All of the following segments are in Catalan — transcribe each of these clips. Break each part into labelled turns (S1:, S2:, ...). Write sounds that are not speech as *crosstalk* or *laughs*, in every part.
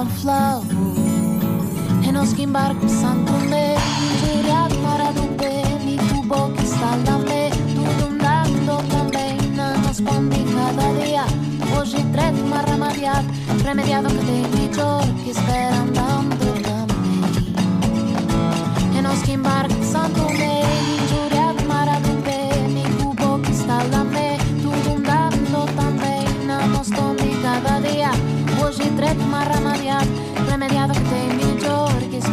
S1: un flow e non schimbar santo me giuriat mara tu mi tu boca sta da me tu dondando também não respondi cada dia hoje treto uma remediat remediado que tem melhor que espera andando também e non santo me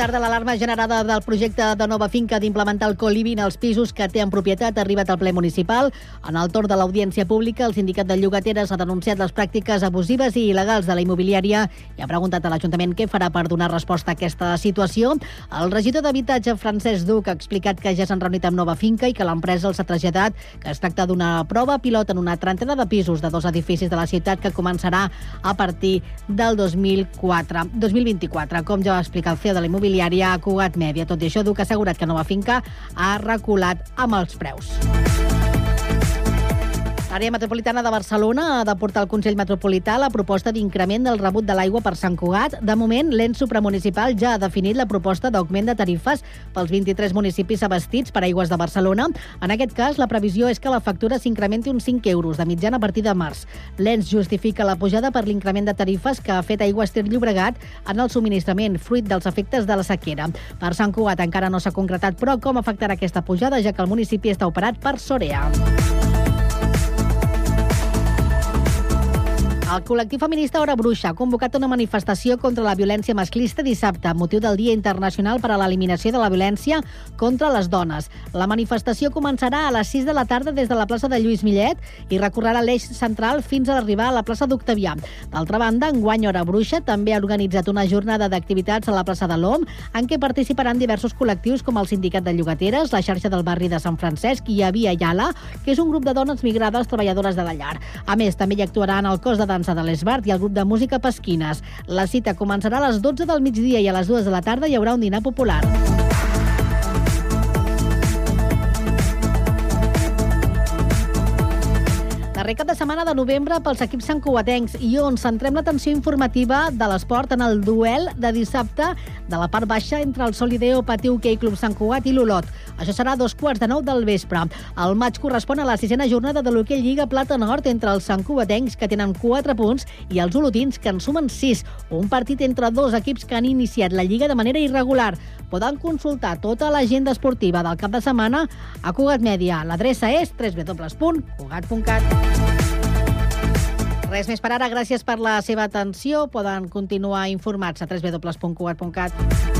S2: Tarda. L'alarma generada del projecte de nova finca d'implementar el coliving als pisos que té en propietat ha arribat al ple municipal. En el torn de l'audiència pública, el sindicat de llogateres ha denunciat les pràctiques abusives i il·legals de la immobiliària i ha preguntat a l'Ajuntament què farà per donar resposta a aquesta situació. El regidor d'Habitatge, Francesc Duc, ha explicat que ja s'han reunit amb nova finca i que l'empresa els ha traslladat que es tracta d'una prova pilot en una trentena de pisos de dos edificis de la ciutat que començarà a partir del 2004, 2024. Com ja va explicar el CEO de la immobiliària a Cugat Mèdia. Tot i això, Duc ha assegurat que Nova Finca ha reculat amb els preus. L'àrea metropolitana de Barcelona ha de portar al Consell Metropolità la proposta d'increment del rebut de l'aigua per Sant Cugat. De moment, l'ens supramunicipal ja ha definit la proposta d'augment de tarifes pels 23 municipis abastits per aigües de Barcelona. En aquest cas, la previsió és que la factura s'incrementi uns 5 euros de mitjana a partir de març. L'ens justifica la pujada per l'increment de tarifes que ha fet Aigües Ter Llobregat en el subministrament, fruit dels efectes de la sequera. Per Sant Cugat encara no s'ha concretat, però com afectarà aquesta pujada, ja que el municipi està operat per Sorea. El col·lectiu feminista Hora Bruixa ha convocat una manifestació contra la violència masclista dissabte, motiu del Dia Internacional per a l'Eliminació de la Violència contra les Dones. La manifestació començarà a les 6 de la tarda des de la plaça de Lluís Millet i recorrerà l'eix central fins a arribar a la plaça d'Octavià. D'altra banda, enguany Hora Bruixa també ha organitzat una jornada d'activitats a la plaça de l'OM en què participaran diversos col·lectius com el Sindicat de Llogateres, la xarxa del barri de Sant Francesc i Avia Yala, que és un grup de dones migrades treballadores de la llar. A més, també hi actuaran el cos de dansa de l'Esbart i el grup de música Pesquines. La cita començarà a les 12 del migdia i a les 2 de la tarda hi haurà un dinar popular. Darrer cap de setmana de novembre pels equips santcugatencs i on centrem l'atenció informativa de l'esport en el duel de dissabte de la part baixa entre el Solideo Pati Hockey Club Sant Cugat i l'Olot. Això serà a dos quarts de nou del vespre. El maig correspon a la sisena jornada de l'Hockey Lliga Plata Nord entre els santcugatencs, que tenen 4 punts, i els olotins, que en sumen 6. Un partit entre dos equips que han iniciat la Lliga de manera irregular. Poden consultar tota l'agenda esportiva del cap de setmana a Cugat Mèdia. L'adreça és www.cugat.cat. Res més per ara. Gràcies per la seva atenció. Poden continuar informats a www.cugat.cat.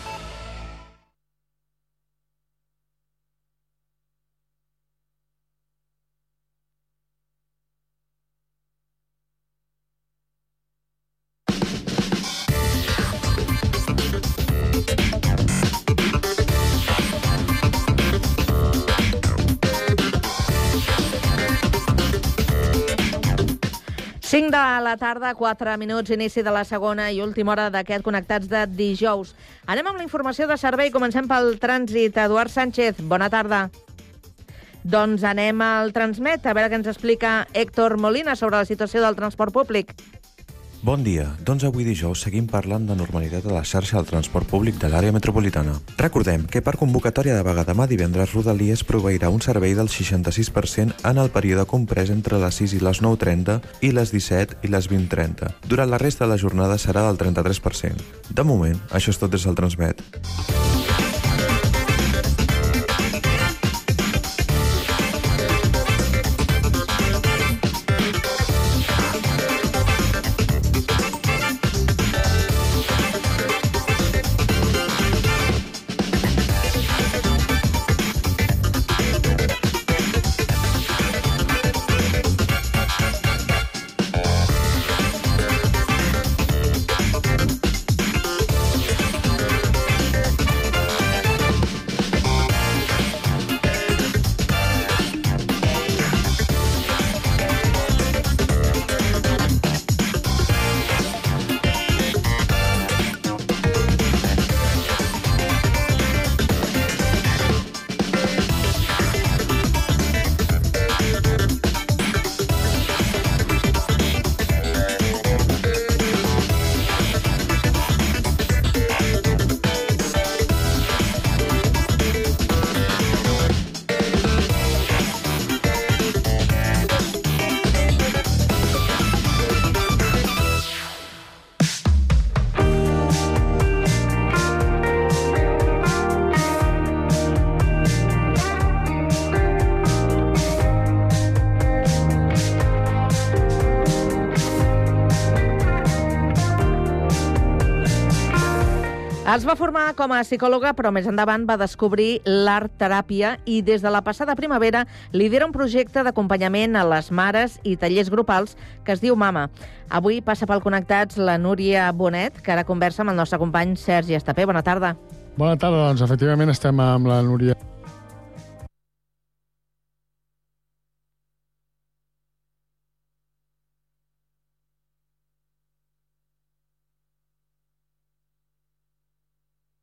S3: Cinc de la tarda, 4 minuts, inici de la segona i última hora d'aquest Connectats de dijous. Anem amb la informació de servei. Comencem pel trànsit. Eduard Sánchez, bona tarda. Doncs anem al Transmet, a veure què ens explica Héctor Molina sobre la situació del transport públic.
S4: Bon dia. Doncs avui dijous seguim parlant de normalitat a la xarxa del transport públic de l'àrea metropolitana. Recordem que per convocatòria de vaga demà divendres Rodalies proveirà un servei del 66% en el període comprès entre les 6 i les 9.30 i les 17 i les 20.30. Durant la resta de la jornada serà del 33%. De moment, això és tot des del Transmet.
S3: Es va formar com a psicòloga, però més endavant va descobrir l'art teràpia i des de la passada primavera lidera un projecte d'acompanyament a les mares i tallers grupals que es diu Mama. Avui passa pel Connectats la Núria Bonet, que ara conversa amb el nostre company Sergi Estapé. Bona tarda.
S5: Bona tarda, doncs efectivament estem amb la Núria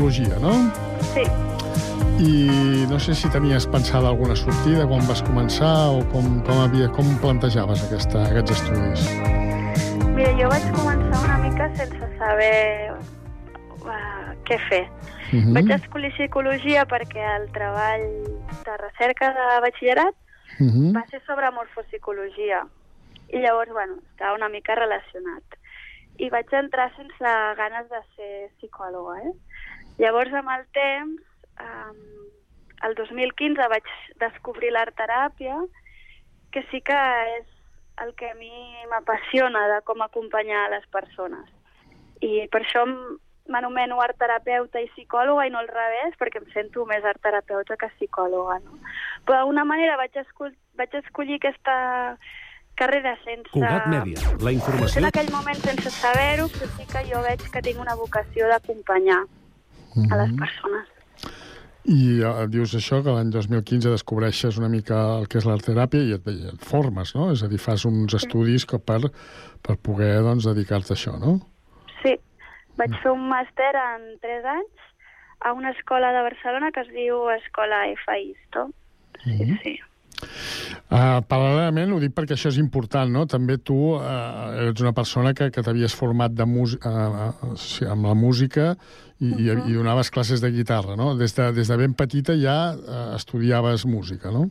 S5: Psicologia, no?
S6: Sí,
S5: I no sé si tenies pensada alguna sortida quan vas començar o com, com, havia, com plantejaves aquesta, aquests estudis.
S6: mira, jo vaig començar una mica sense saber uh, què fer.
S5: Uh
S6: Mm. Vaig escollir psicologia perquè el treball de recerca de batxillerat
S5: Uh -huh.
S6: va ser sobre morfopsicologia. I llavors, bueno, estava una mica relacionat. I vaig entrar sense ganes de ser psicòloga, eh? Llavors, amb el temps, um, el 2015 vaig descobrir l'art teràpia, que sí que és el que a mi m'apassiona de com acompanyar a les persones. I per això m'anomeno art terapeuta i psicòloga i no al revés, perquè em sento més art terapeuta que psicòloga, no? Però d'alguna manera vaig, escol vaig escollir aquesta carrera sense...
S7: Cugat Mèdia, la informació
S6: en aquell moment sense saber-ho, però sí que jo veig que tinc una vocació d'acompanyar a les persones.
S5: I eh, dius això, que l'any 2015 descobreixes una mica el que és l'art teràpia i et, i et formes, no? És a dir, fas uns estudis que per, per poder doncs, dedicar-te a això, no?
S6: Sí, vaig fer un màster en 3 anys a una escola de Barcelona que es diu Escola FAISTO. Sí, sí.
S5: Uh, paral·lelament, ho dic perquè això és important, no? També tu uh, ets una persona que, que t'havies format de uh, uh, sí, amb la música i, uh -huh. i, i donaves classes de guitarra, no? Des de, des de ben petita ja uh, estudiaves música, no?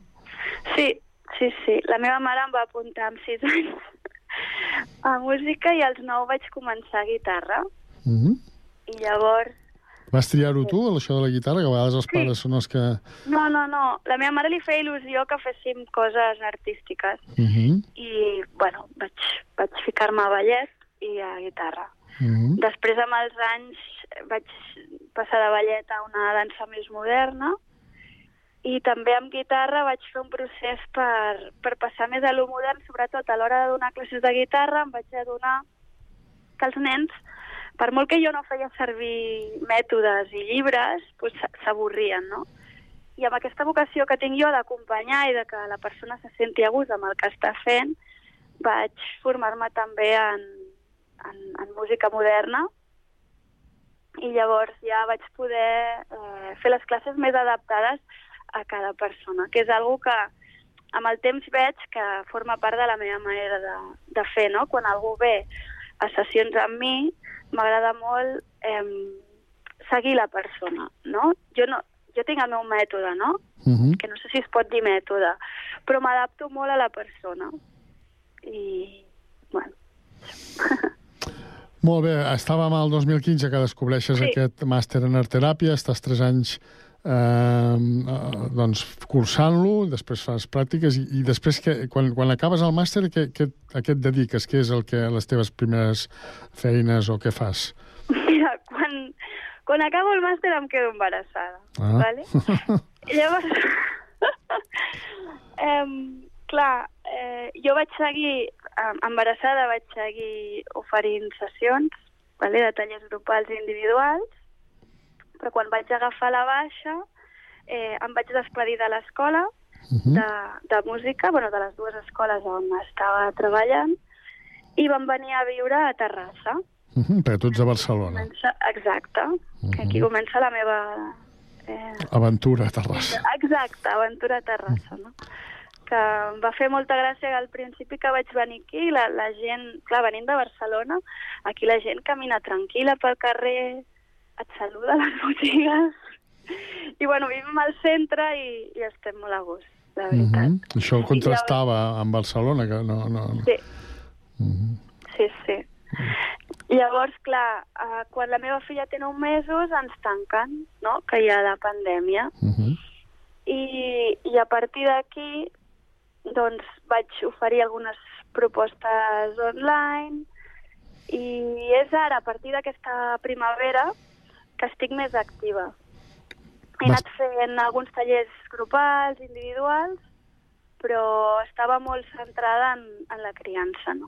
S6: Sí, sí, sí. La meva mare em va apuntar amb 6 anys a música i als 9 vaig començar guitarra.
S5: Uh -huh.
S6: I llavors
S5: Vas triar-ho tu, això de la guitarra, que a vegades els
S6: Sí.
S5: pares són els que...
S6: No, no, no. La meva mare li feia il·lusió que féssim coses artístiques.
S5: Uh -huh.
S6: I, bueno, vaig, vaig ficar-me a ballet i a guitarra.
S5: Uh -huh.
S6: Després, amb els anys, vaig passar de ballet a una dansa més moderna i també amb guitarra vaig fer un procés per, per passar més a lo modern, sobretot a l'hora de donar classes de guitarra em vaig adonar que els nens, per molt que jo no feia servir mètodes i llibres, doncs s'avorrien, no? I amb aquesta vocació que tinc jo d'acompanyar i de que la persona se senti a gust amb el que està fent, vaig formar-me també en, en, en música moderna i llavors ja vaig poder eh, fer les classes més adaptades a cada persona, que és algo que amb el temps veig que forma part de la meva manera de, de fer, no? Quan algú ve a sessions amb mi, m'agrada molt eh, seguir la persona, no? Jo, no? jo tinc el meu mètode, no?
S5: Uh -huh.
S6: Que no sé si es pot dir mètode, però m'adapto molt a la persona. I, bueno, *laughs*
S5: Molt bé, estàvem al 2015 que descobreixes
S6: Sí.
S5: aquest màster en art teràpia, estàs tres anys eh, doncs, cursant-lo, després fas pràctiques i, i després, que, quan, quan acabes el màster, què, què, a què et dediques? Què és el que, les teves primeres feines o què fas?
S6: Mira, quan, quan acabo el màster em quedo embarassada,
S5: Ah.
S6: vale? *laughs* Llavors, *laughs* em, clar, eh, jo vaig seguir, em, embarassada vaig seguir oferint sessions, vale, de tallers grupals i individuals, però quan vaig agafar la baixa eh, em vaig despedir de l'escola
S5: Mhm.
S6: de, de música, bueno, de les dues escoles on estava treballant, i vam venir a viure a Terrassa.
S5: Mhm, perquè tu ets de Barcelona.
S6: Comença, exacte, que aquí comença la meva... Eh,
S5: Aventura a Terrassa.
S6: exacte, aventura a Terrassa, no? Que em va fer molta gràcia al principi que vaig venir aquí, la, la gent, clar, venint de Barcelona, aquí la gent camina tranquil·la pel carrer, et saluda a les botigues, i bueno, vivim al centre i, i estem molt a gust, la veritat.
S5: Mhm. Això contrastava amb Barcelona, que no... no...
S6: Sí.
S5: Mhm.
S6: Sí, sí. Llavors, clar, eh, quan la meva filla té 9 mesos ens tanquen, no?, que hi ha la pandèmia.
S5: Mhm.
S6: I, i a partir d'aquí, doncs, vaig oferir algunes propostes online i és ara, a partir d'aquesta primavera, que estic més activa. He
S5: Vas-
S6: anat fent alguns tallers grupals, individuals, però estava molt centrada en, en la criança, no?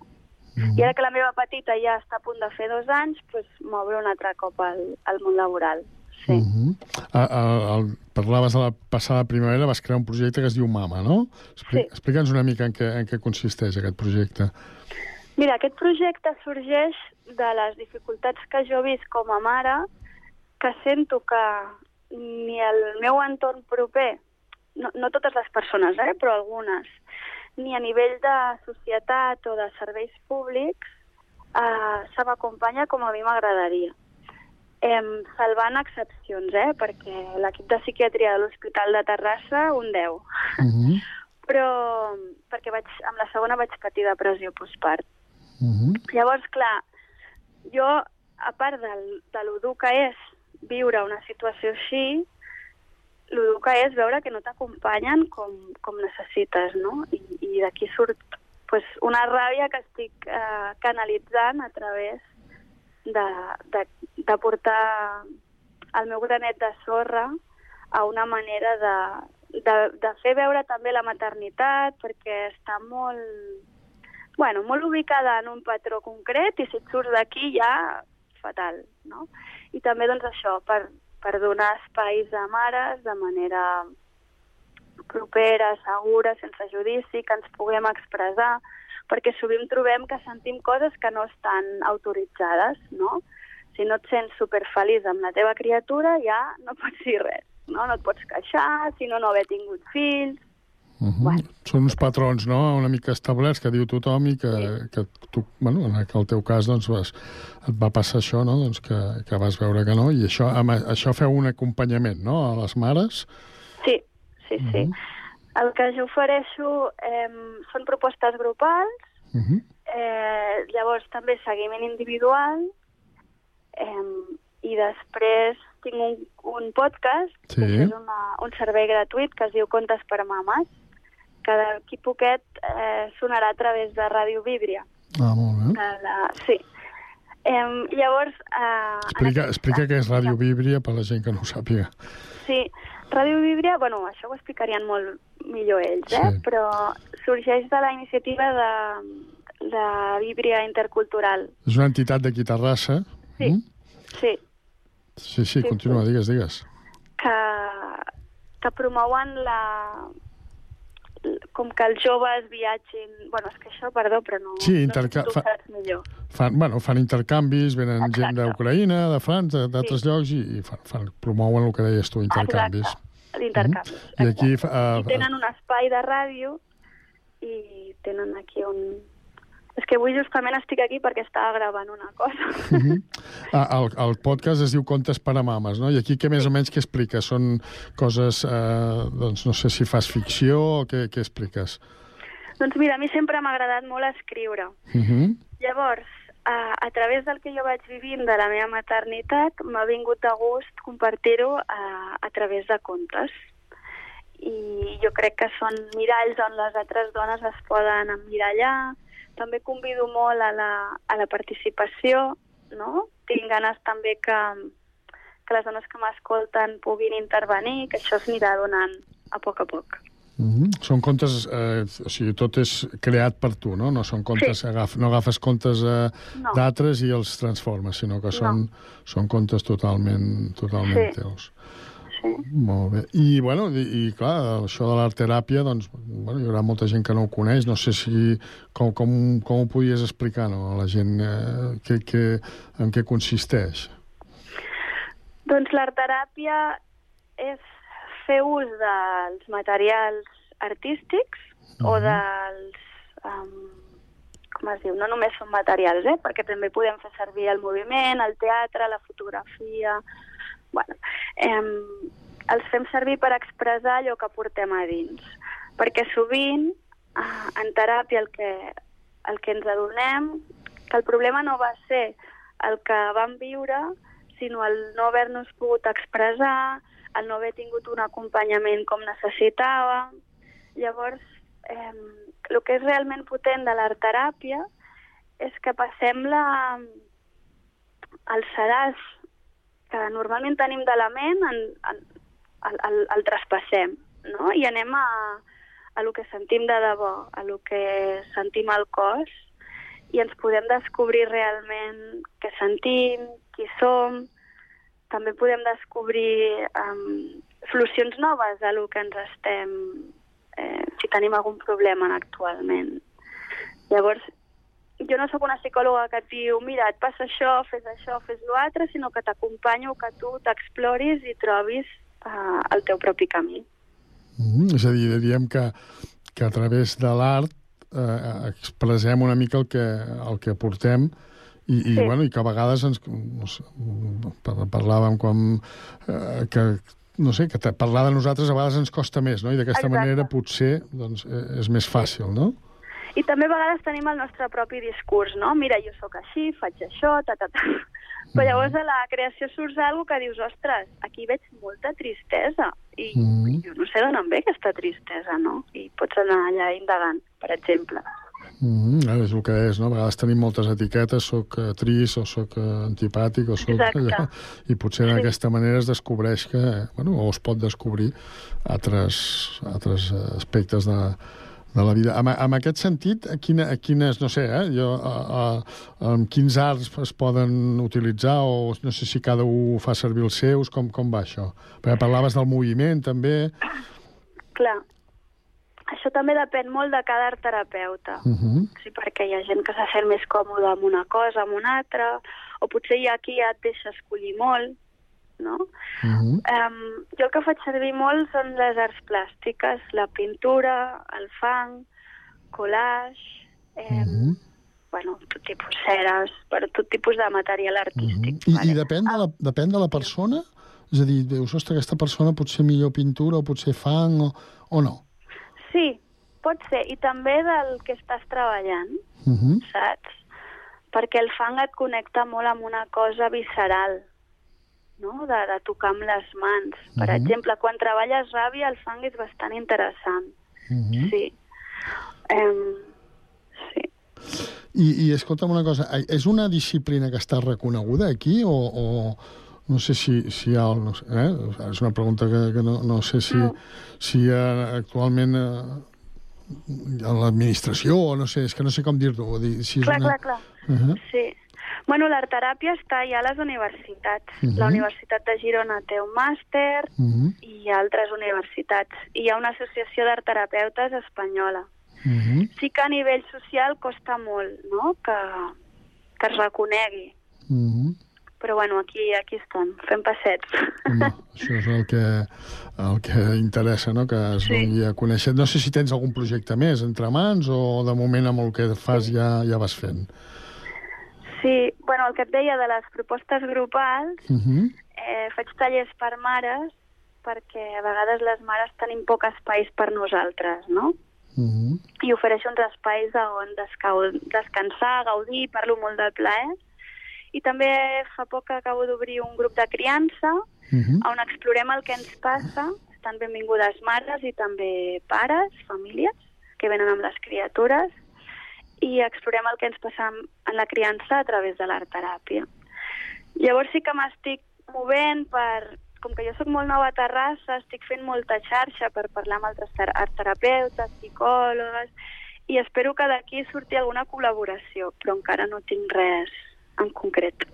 S6: I ara que la meva petita ja està a punt de fer dos anys, doncs m'obre un altre cop al, al món laboral. Sí.
S5: Mhm. A, a, el, parlaves de la passada primavera, vas crear un projecte que es diu Mama, no? Expli
S6: Sí.
S5: Explica'ns una mica en què, en què consisteix aquest projecte.
S6: Mira, aquest projecte sorgeix de les dificultats que jo he vist com a mare, que sento que ni el meu entorn proper, no, no totes les persones, eh, però algunes, ni a nivell de societat o de serveis públics, eh, se m'acompanya com a mi m'agradaria. Em, salvant excepcions, eh, perquè l'equip de psiquiatria de l'Hospital de Terrassa, un 10.
S5: Mhm. *laughs*
S6: Però perquè vaig, amb la segona vaig patir depressió postpart.
S5: Mhm.
S6: Llavors, clar, jo, a part del, de lo dur que és viure una situació així, dur que és veure que no t'acompanyen com, com necessites, no? I, i d'aquí surt pues, una ràbia que estic eh, canalitzant a través de, de, de portar el meu granet de sorra a una manera de, de, de fer veure també la maternitat, perquè està molt, bueno, molt ubicada en un patró concret i si et surts d'aquí ja fatal, no? I també doncs això, per, per donar espais a mares de manera propera, segura, sense judici, que ens puguem expressar, perquè sovint trobem que sentim coses que no estan autoritzades, no? Si no et sents superfeliç amb la teva criatura, ja no pots dir res, no? No et pots queixar, si no, no haver tingut fills...
S5: Mhm.
S6: Bueno.
S5: Són uns patrons, no?, una mica establerts que diu tothom i que, que tu, bueno, en el teu cas, doncs, vas, et va passar això, no?, doncs que, que vas veure que no, i això, amb, això feu un acompanyament, no?, a les mares.
S6: Sí, sí, sí. El que jo ofereixo eh, són propostes grupals,
S5: Mhm.
S6: eh, llavors també seguiment individual, eh, i després tinc un, un podcast,
S5: Sí.
S6: que és una, un servei gratuït que es diu Contes per Mames, que d'aquí poquet eh, sonarà a través de Ràdio Víbria.
S5: Ah, molt bé.
S6: De la... Sí. Eh, llavors... Eh,
S5: Explica,
S6: aquest-
S5: explica què és Ràdio Víbria per la gent que no ho sàpiga.
S6: Sí, Ràdio Víbria, bueno, això ho explicarien molt millor ells, eh?
S5: Sí.
S6: però sorgeix de la iniciativa de, de Víbria Intercultural.
S5: És una entitat d'aquí Terrassa.
S6: Sí.
S5: Mm?
S6: Sí,
S5: Sí, sí,
S6: Sí,
S5: continua,
S6: sí.
S5: digues, digues.
S6: que, que promouen la com que els joves viatgin... Bueno, és que això, perdó, però no...
S5: Sí,
S6: no
S5: interca-
S6: ho
S5: fa-
S6: millor.
S5: Fan, bueno, fan intercanvis, venen
S6: Exacte.
S5: gent d'Ucraïna, de França, d'altres
S6: Sí.
S5: llocs, i, i fan, fan, promouen el que deies tu, intercanvis.
S6: Exacte, l'intercanvi.
S5: I aquí... Uh,
S6: I tenen un espai de ràdio i tenen aquí un... És que avui justament estic aquí perquè estava gravant una cosa.
S5: Mhm. Ah, el, el podcast es diu Contes per a mames, no? I aquí què més o menys què expliques? Són coses, eh, doncs no sé si fas ficció o què, què expliques?
S6: doncs mira, a mi sempre m'ha agradat molt escriure.
S5: Uh -huh.
S6: Llavors, a, a través del que jo vaig vivint de la meva maternitat, m'ha vingut de gust compartir-ho a, a través de contes. I jo crec que són miralls on les altres dones es poden emmirallar. També convido molt a la, a la participació, no? Tinc ganes també que, que les dones que m'escolten puguin intervenir, que això es anirà donant a poc a poc.
S5: Mm -hmm. Són contes, eh, o sigui, tot és creat per tu, no? No són contes,
S6: Sí.
S5: agaf, no agafes contes eh,
S6: No.
S5: d'altres i els transformes, sinó que són, són contes totalment, totalment
S6: Sí.
S5: teus.
S6: Sí.
S5: Molt bé. I, bueno, i, i clar, això de l'art teràpia, doncs, bueno, hi haurà molta gent que no ho coneix. No sé si com, com, com ho podies explicar no, a la gent eh, que, que, en què consisteix.
S6: Doncs l'art-teràpia és fer ús dels materials artístics o dels... Um, com es diu? No només són materials, eh? perquè també podem fer servir el moviment, el teatre, la fotografia... Bueno, eh, els fem servir per expressar allò que portem a dins. Perquè sovint, eh, en teràpia, el que, el que ens adonem, que el problema no va ser el que vam viure, sinó el no haver-nos pogut expressar, el no haver tingut un acompanyament com necessitàvem. Llavors, eh, el que és realment potent de l'art-teràpia és que passem la, el sedàs que normalment tenim de la ment, en, en, el, el, el traspassem, no? I anem a, a lo que sentim de debò, a lo que sentim al cos, i ens podem descobrir realment què sentim, qui som, també podem descobrir um, solucions noves a lo que ens estem, eh, si tenim algun problema actualment. Llavors, jo no sóc una psicòloga que et diu mira, et passa això, fes això, fes l'altre, sinó que t'acompanyo, que tu t'exploris i trobis uh, el teu propi camí.
S5: Mm -hmm. És a dir, diríem que, que a través de l'art eh, expressem una mica el que, el que portem i, i,
S6: Sí.
S5: bueno, i que a vegades ens, no sé, par- parlàvem com eh, que no sé, que parlar de nosaltres a vegades ens costa més, no? I d'aquesta manera potser doncs, eh, és més fàcil, no?
S6: I també a vegades tenim el nostre propi discurs, no? Mira, jo sóc així, faig això, ta, ta, ta. Però llavors a la creació surts alguna que dius, ostres, aquí veig molta tristesa. I
S5: Mhm.
S6: jo no sé d'on em ve aquesta tristesa, no? I pots anar allà indagant, per exemple.
S5: Mm -hmm. És el que és, no? A vegades tenim moltes etiquetes, soc eh, trist o soc eh, antipàtic o
S6: Exacte.
S5: allò, i potser
S6: Sí.
S5: d'aquesta manera es descobreix que, eh, bueno, o es pot descobrir altres, altres aspectes de, de la vida. En, en aquest sentit, a, quina, a quines, no sé, eh, jo, a, a, amb quins arts es poden utilitzar o no sé si cada un fa servir els seus, com, com va això? Perquè parlaves del moviment, també.
S6: Clar, això també depèn molt de cada art terapeuta.
S5: Uh -huh.
S6: Sí, perquè hi ha gent que se sent més còmode amb una cosa, amb una altra, o potser hi ha qui ja et deixa escollir molt, no?
S5: Uh -huh.
S6: Um, jo el que faig servir molt són les arts plàstiques, la pintura, el fang, collage, eh,
S5: Uh -huh.
S6: bueno, tot tipus ceres, per tot tipus de material artístic.
S5: I,
S6: vale?
S5: I depèn de, la, depèn de la persona? És a dir, dius, ostres, aquesta persona potser millor pintura o potser fang o, o no?
S6: Sí, pot ser, i també del que estàs treballant,
S5: Uh -huh.
S6: saps? Perquè el fang et connecta molt amb una cosa visceral, no? de, de tocar amb les mans. Per
S5: Mhm.
S6: exemple, quan treballes ràbia, el fang és bastant interessant.
S5: Uh -huh.
S6: Sí. Um, sí.
S5: I, I escolta'm una cosa, és una disciplina que està reconeguda aquí o, o no sé si, si hi ha... No sé, eh? És una pregunta que, que no, no sé si,
S6: No.
S5: si eh, actualment eh, a l'administració o no sé, és que no sé com dir-ho. dir, Si
S6: Clar,
S5: una...
S6: clar, clar.
S5: Uh -huh.
S6: Sí. Bueno, l'art-teràpia està ja a les universitats.
S5: Mhm.
S6: La Universitat de Girona té un màster
S5: Uh -huh.
S6: i altres universitats. I hi ha una associació d'art-terapeutes espanyola.
S5: Uh -huh.
S6: Sí que a nivell social costa molt, no?, que, que es reconegui.
S5: Uh -huh.
S6: Però, bueno, aquí, aquí estem, fent passets.
S5: Home, *laughs* això és el que, el que interessa, no? que es
S6: Sí.
S5: doni a conèixer. No sé si tens algun projecte més entre mans o de moment amb el que fas ja, ja vas fent.
S6: Sí, bueno, el que et deia de les propostes grupals,
S5: Uh -huh.
S6: eh, faig tallers per mares perquè a vegades les mares tenim poc espais per nosaltres, no?
S5: Uh -huh.
S6: i ofereixo uns espais on descau, descansar, gaudir, parlo molt del plaer. I també fa poc que acabo d'obrir un grup de criança
S5: Uh -huh.
S6: on explorem el que ens passa. Estan benvingudes mares i també pares, famílies, que venen amb les criatures i explorem el que ens passa en la criança a través de l'art teràpia. Llavors sí que m'estic movent per... Com que jo sóc molt nova a Terrassa, estic fent molta xarxa per parlar amb altres ter- art terapeutes, psicòlogues, i espero que d'aquí surti alguna col·laboració, però encara no tinc res en concret.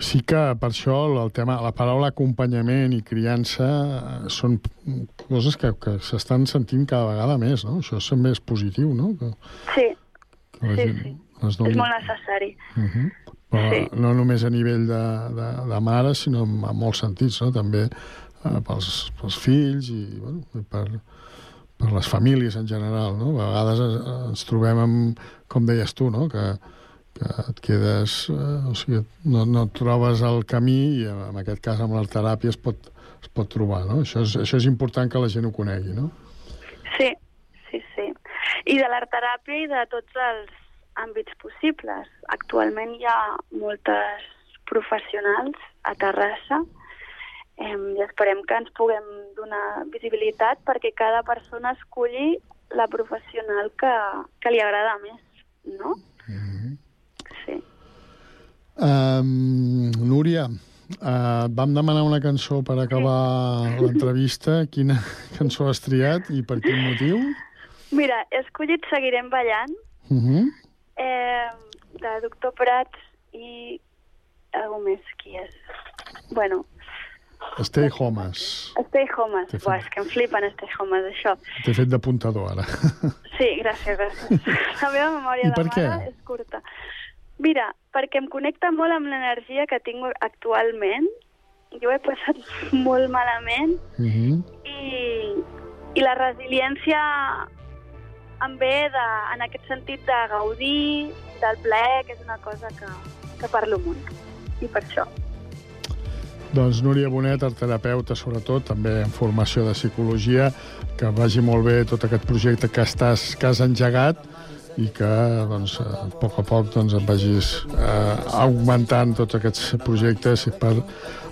S5: Sí que per això el tema, la paraula acompanyament i criança eh, són coses que, que s'estan sentint cada vegada més, no? Això és positiu, no?
S6: Sí,
S5: la
S6: Sí,
S5: gent
S6: sí.
S5: es doni...
S6: és molt necessari.
S5: Uh -huh. Però
S6: Sí.
S5: no només a nivell de, de, de mare, sinó en, en molts sentits, no? També eh, pels, pels fills i, bueno, i per, per les famílies en general, no? A vegades ens, ens trobem amb, com deies tu, no? Que, que et quedes... Eh, o sigui, no, no trobes el camí i en aquest cas amb la teràpia es pot, es pot trobar, no? Això és, això és important que la gent ho conegui, no?
S6: Sí. I de l'art teràpia i de tots els àmbits possibles. Actualment hi ha moltes professionals a Terrassa eh, i esperem que ens puguem donar visibilitat perquè cada persona escolli la professional que, que li agrada més, no? Sí.
S5: Um, Núria, uh, vam demanar una cançó per acabar l'entrevista. Quina *laughs* cançó has triat i per quin motiu?
S6: Mira, he escollit Seguirem ballant,
S5: Uh -huh.
S6: eh, de Doctor Prats i algú més, qui és? Bueno,
S5: Stay Homes.
S6: Stay Homes.
S5: T'he fet-
S6: Buah, és que em flipen Stay Homes, això.
S5: T'he fet d'apuntador, ara. *laughs*
S6: Sí, gràcies, gràcies. *laughs* La meva memòria
S5: I
S6: de
S5: per què?
S6: mare és curta. Mira, perquè em connecta molt amb l'energia que tinc actualment. Jo he passat *laughs* molt malament
S5: Uh -huh.
S6: i, i la resiliència em ve de, en aquest sentit de gaudir, del plaer, que és una cosa que, que parlo molt. I per això.
S5: Doncs Núria Bonet, art terapeuta, sobretot, també en formació de psicologia, que vagi molt bé tot aquest projecte que, estàs, que has engegat i que doncs, a poc a poc doncs, et vagis eh, augmentant tots aquests projectes per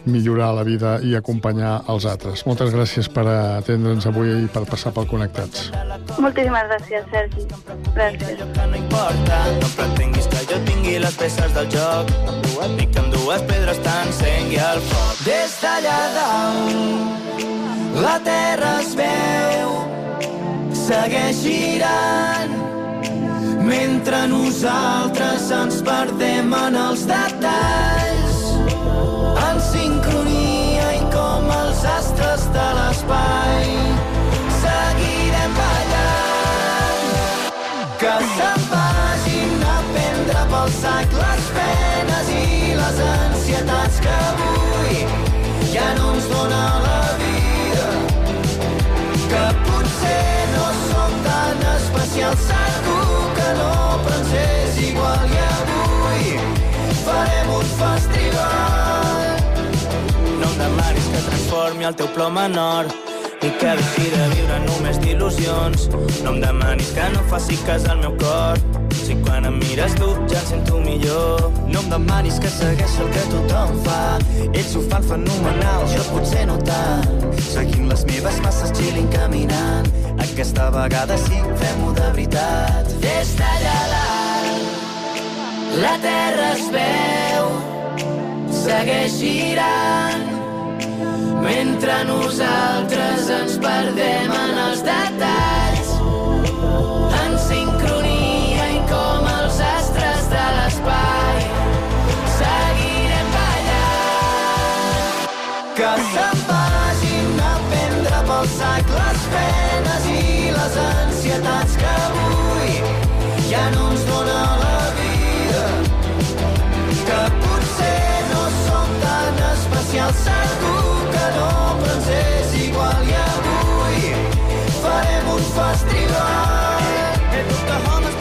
S5: millorar la vida i acompanyar els altres. Moltes gràcies per atendre'ns avui i per passar pel Connectats.
S6: Moltíssimes gràcies, Sergi. Gràcies.
S8: No pretenguis que jo tingui les peces del joc. Dic que amb dues pedres t'encengui el foc. Des d'allà dalt, la terra es veu, segueix girant, mentre nosaltres ens perdem en els detalls, de l'espai. Seguirem ballant, que se'n vagin a prendre pel sac les penes el teu plom en or i que deixi de viure només d'il·lusions. No em demanis que no faci cas al meu cor si quan em mires tu ja em sento millor. No em demanis que segueixi el que tothom fa. Ells ho fan fenomenal, jo potser no tant. Seguint les meves masses chilling caminant. Aquesta vegada sí, fem-ho de veritat. Des d'allà la terra es veu, segueix girant, mentre nosaltres ens perdem en els detalls, en sincronia i com els astres de l'espai. Seguirem ballant, que se'n vagin a prendre pel sac les penes i les ansietats que avui ja no ens dona especials, segur que no, ens és igual i avui farem un festival. Que tothom es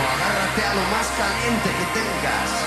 S9: agárrate a lo más caliente que tengas.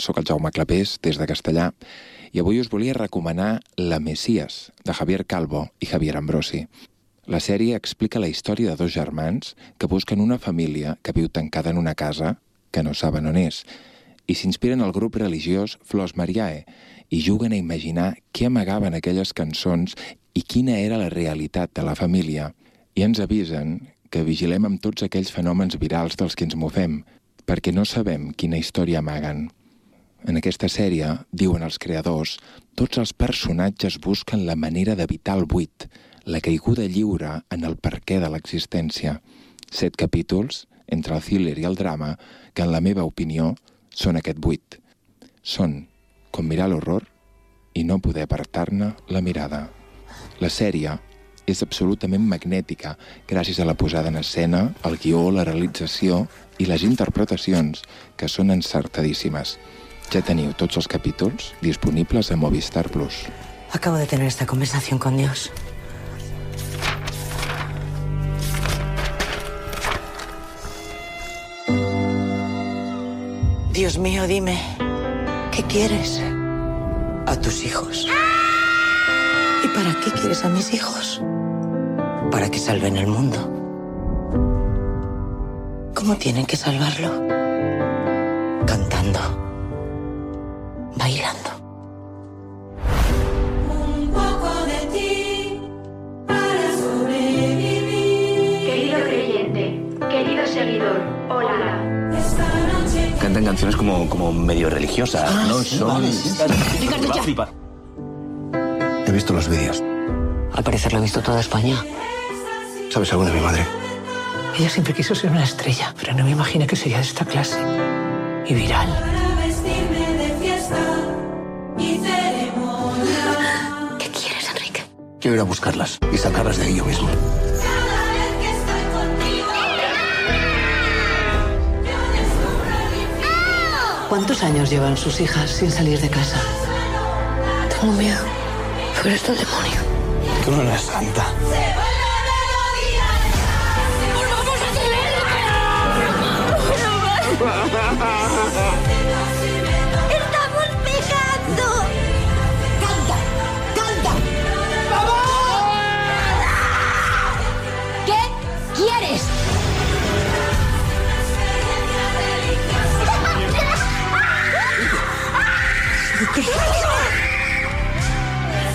S10: Sóc el Jaume Clapés, des de Castellà, i avui us volia recomanar La Messias, de Javier Calvo i Javier Ambrosi. La sèrie explica la història de dos germans que busquen una família que viu tancada en una casa que no saben on és, i s'inspiren al grup religiós Flors Mariae i juguen a imaginar què amagaven aquelles cançons i quina era la realitat de la família. I ens avisen que vigilem amb tots aquells fenòmens virals dels que ens movem, perquè no sabem quina història amaguen. En aquesta sèrie, diuen els creadors, tots els personatges busquen la manera d'evitar el buit, la caiguda lliure en el perquè de l'existència. Set capítols, entre el thriller i el drama, que en la meva opinió són aquest buit. Són com mirar l'horror i no poder apartar-ne la mirada. La sèrie és absolutament magnètica gràcies a la posada en escena, el guió, la realització i les interpretacions, que són encertadíssimes. Ja teniu tots els capítols disponibles a Movistar Plus.
S11: Acabo de tener esta conversación con Dios. Dios mío, dime, ¿qué quieres? A tus hijos. ¿Y para qué quieres a mis hijos? Para que salven el mundo. ¿Cómo tienen que salvarlo? Cantando. Bailando.
S12: Un poco de ti para sobrevivir.
S13: Querido creyente, querido seguidor, hola.
S12: Esta noche
S14: Cantan canciones como, como medio religiosas,
S11: Ah,
S14: ¿no?
S11: sí,
S14: Son...
S11: vale, sí, sí.
S9: He visto los vídeos.
S11: Al parecer lo ha visto toda España.
S9: ¿Sabes algo de mi madre?
S11: Ella siempre quiso ser una estrella, pero no me imaginé que sería de esta clase. Y viral.
S15: Quiero ir a buscarlas y sacarlas de ahí yo mismo.
S12: Cada vez que estoy contigo, yo descubro el infinito.
S11: ¿Cuántos años llevan sus hijas sin salir de casa? Tengo miedo. Pero esto el demonio.
S15: Tú no eres santa.
S12: Se vuelve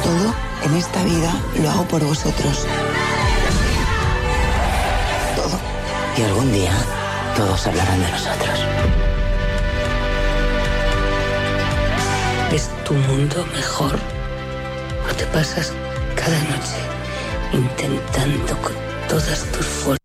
S11: Todo en esta vida lo hago por vosotros. Todo. Y algún día todos hablarán de nosotros. ¿Es tu mundo mejor? ¿O te pasas cada noche intentando con todas tus fuerzas?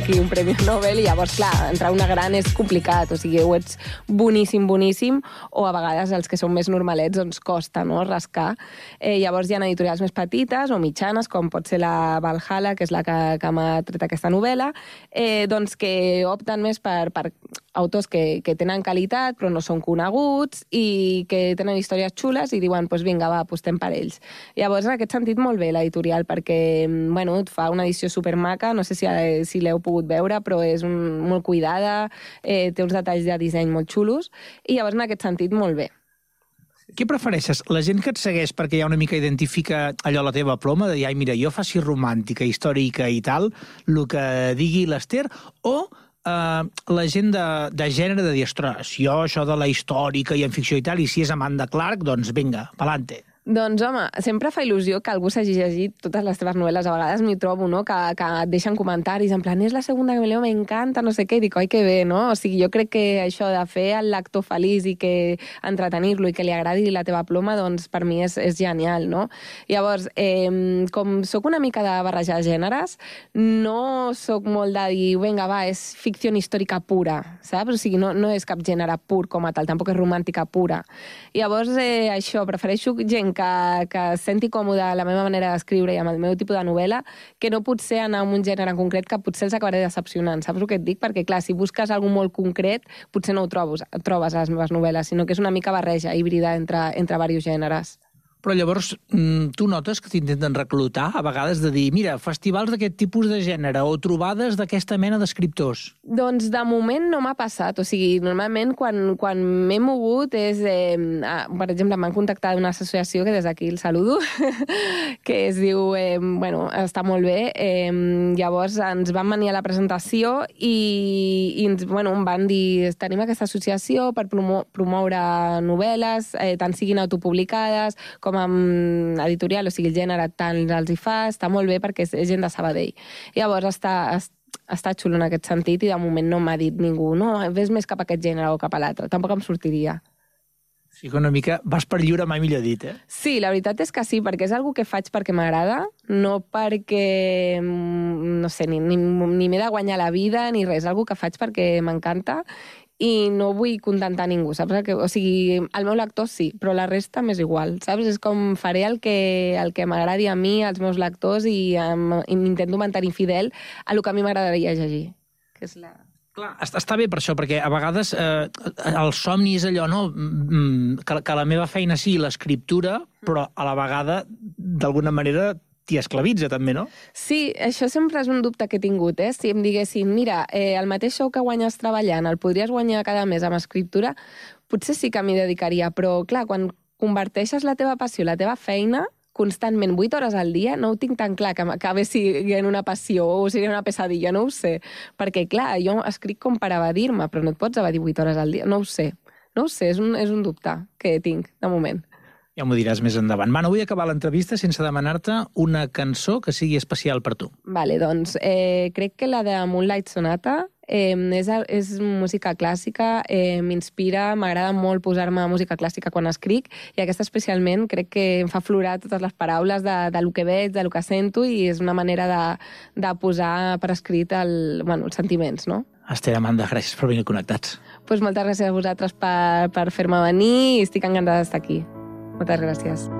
S16: Aquí un Premi Nobel i llavors, clar, entrar una gran és complicat, o sigui, o ets boníssim, boníssim, o a vegades els que són més normalets doncs costa, no?, rascar. Eh, llavors hi ha editorials més petites o mitjanes, com pot ser la Valhalla, que és la que, que m'ha tret aquesta novel·la, eh, doncs que opten més per, per autors que, que tenen qualitat però no són coneguts i que tenen històries xules i diuen, doncs pues vinga, va, apostem per ells. Llavors, en aquest sentit, molt bé l'editorial, perquè, bueno, et fa una edició supermaca, no sé si, si l'heu veure, però és un, molt cuidada, eh, té uns detalls de disseny molt xulos, i llavors, en aquest sentit, molt bé.
S17: Què prefereixes? La gent que et segueix perquè ja una mica identifica allò la teva ploma, de dir, ai, mira, jo faci romàntica, històrica i tal, el que digui l'Ester, o eh, la gent de, de gènere de dir, ostres, jo això de la històrica i en ficció i tal, i si és Amanda Clark, doncs vinga, pelante.
S16: Doncs, home, sempre fa il·lusió que algú s'hagi llegit totes les teves novel·les. A vegades m'hi trobo, no?, que, que et deixen comentaris en plan, és la segona que me leo, m'encanta, no sé què, i dic, oi, que bé, no? O sigui, jo crec que això de fer el lector feliç i que entretenir-lo i que li agradi la teva ploma, doncs per mi és, és genial, no? Llavors, eh, com sóc una mica de barrejar gèneres, no sóc molt de dir, vinga, va, és ficció històrica pura, saps? O sigui, no, no és cap gènere pur com a tal, tampoc és romàntica pura. Llavors, eh, això, prefereixo gent que, que es senti còmode la meva manera d'escriure i amb el meu tipus de novel·la, que no potser anar a un gènere en concret que potser els acabaré decepcionant. Saps el que et dic? Perquè, clar, si busques algú molt concret, potser no ho trobes, trobes a les meves novel·les, sinó que és una mica barreja, híbrida entre, entre diversos gèneres.
S17: Però llavors mm, tu notes que t'intenten reclutar a vegades de dir, mira, festivals d'aquest tipus de gènere o trobades d'aquesta mena d'escriptors.
S16: Doncs de moment no m'ha passat. O sigui, normalment quan, quan m'he mogut és... Eh, ah, per exemple, m'han contactat d'una associació que des d'aquí el saludo, *laughs* que es diu... Eh, bueno, està molt bé. Eh, llavors ens van venir a la presentació i, i ens, bueno, em van dir tenim aquesta associació per promo promoure novel·les, eh, tant siguin autopublicades com amb editorial, o sigui, el gènere tant els hi fa, està molt bé perquè és, és gent de Sabadell. Llavors està, està està xulo en aquest sentit i de moment no m'ha dit ningú no, ves més cap a aquest gènere o cap a l'altre. Tampoc em sortiria.
S17: Sí que una mica vas per lliure, mai millor dit, eh?
S16: Sí, la veritat és que sí, perquè és algo que faig perquè m'agrada, no perquè, mm, no sé, ni, ni, ni m'he de guanyar la vida ni res, és algo que faig perquè m'encanta i no vull contentar ningú, saps? Que, o sigui, el meu lector sí, però la resta m'és igual, saps? És com faré el que, el que m'agradi a mi, als meus lectors, i, um, i m'intento mantenir fidel a el que a mi m'agradaria llegir. Que és la...
S17: Clar, està, bé per això, perquè a vegades eh, el somni és allò, no? Mm, que, que la meva feina sigui l'escriptura, però a la vegada, d'alguna manera, t'hi esclavitza també, no?
S16: Sí, això sempre és un dubte que he tingut, eh? Si em diguessin, mira, eh, el mateix sou que guanyes treballant, el podries guanyar cada mes amb escriptura, potser sí que m'hi dedicaria, però clar, quan converteixes la teva passió, la teva feina, constantment 8 hores al dia, no ho tinc tan clar que m'acabi sent una passió o sigui una pesadilla, no ho sé. Perquè, clar, jo escric com per evadir-me, però no et pots evadir 8 hores al dia, no ho sé. No ho sé, és un, és un dubte que tinc, de moment.
S17: Ja m'ho diràs més endavant. Va, no vull acabar l'entrevista sense demanar-te una cançó que sigui especial per tu.
S16: Vale, doncs eh, crec que la de Moonlight Sonata eh, és, és música clàssica, eh, m'inspira, m'agrada molt posar-me música clàssica quan escric i aquesta especialment crec que em fa aflorar totes les paraules de, de lo que veig, de lo que sento i és una manera de, de posar per escrit el, bueno, els sentiments, no?
S17: Esther Amanda, gràcies per venir connectats.
S16: Pues moltes gràcies a vosaltres per, per fer-me venir i estic encantada d'estar aquí. Moltes gràcies.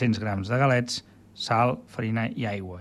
S18: 300 grams de galets, sal, farina i aigua.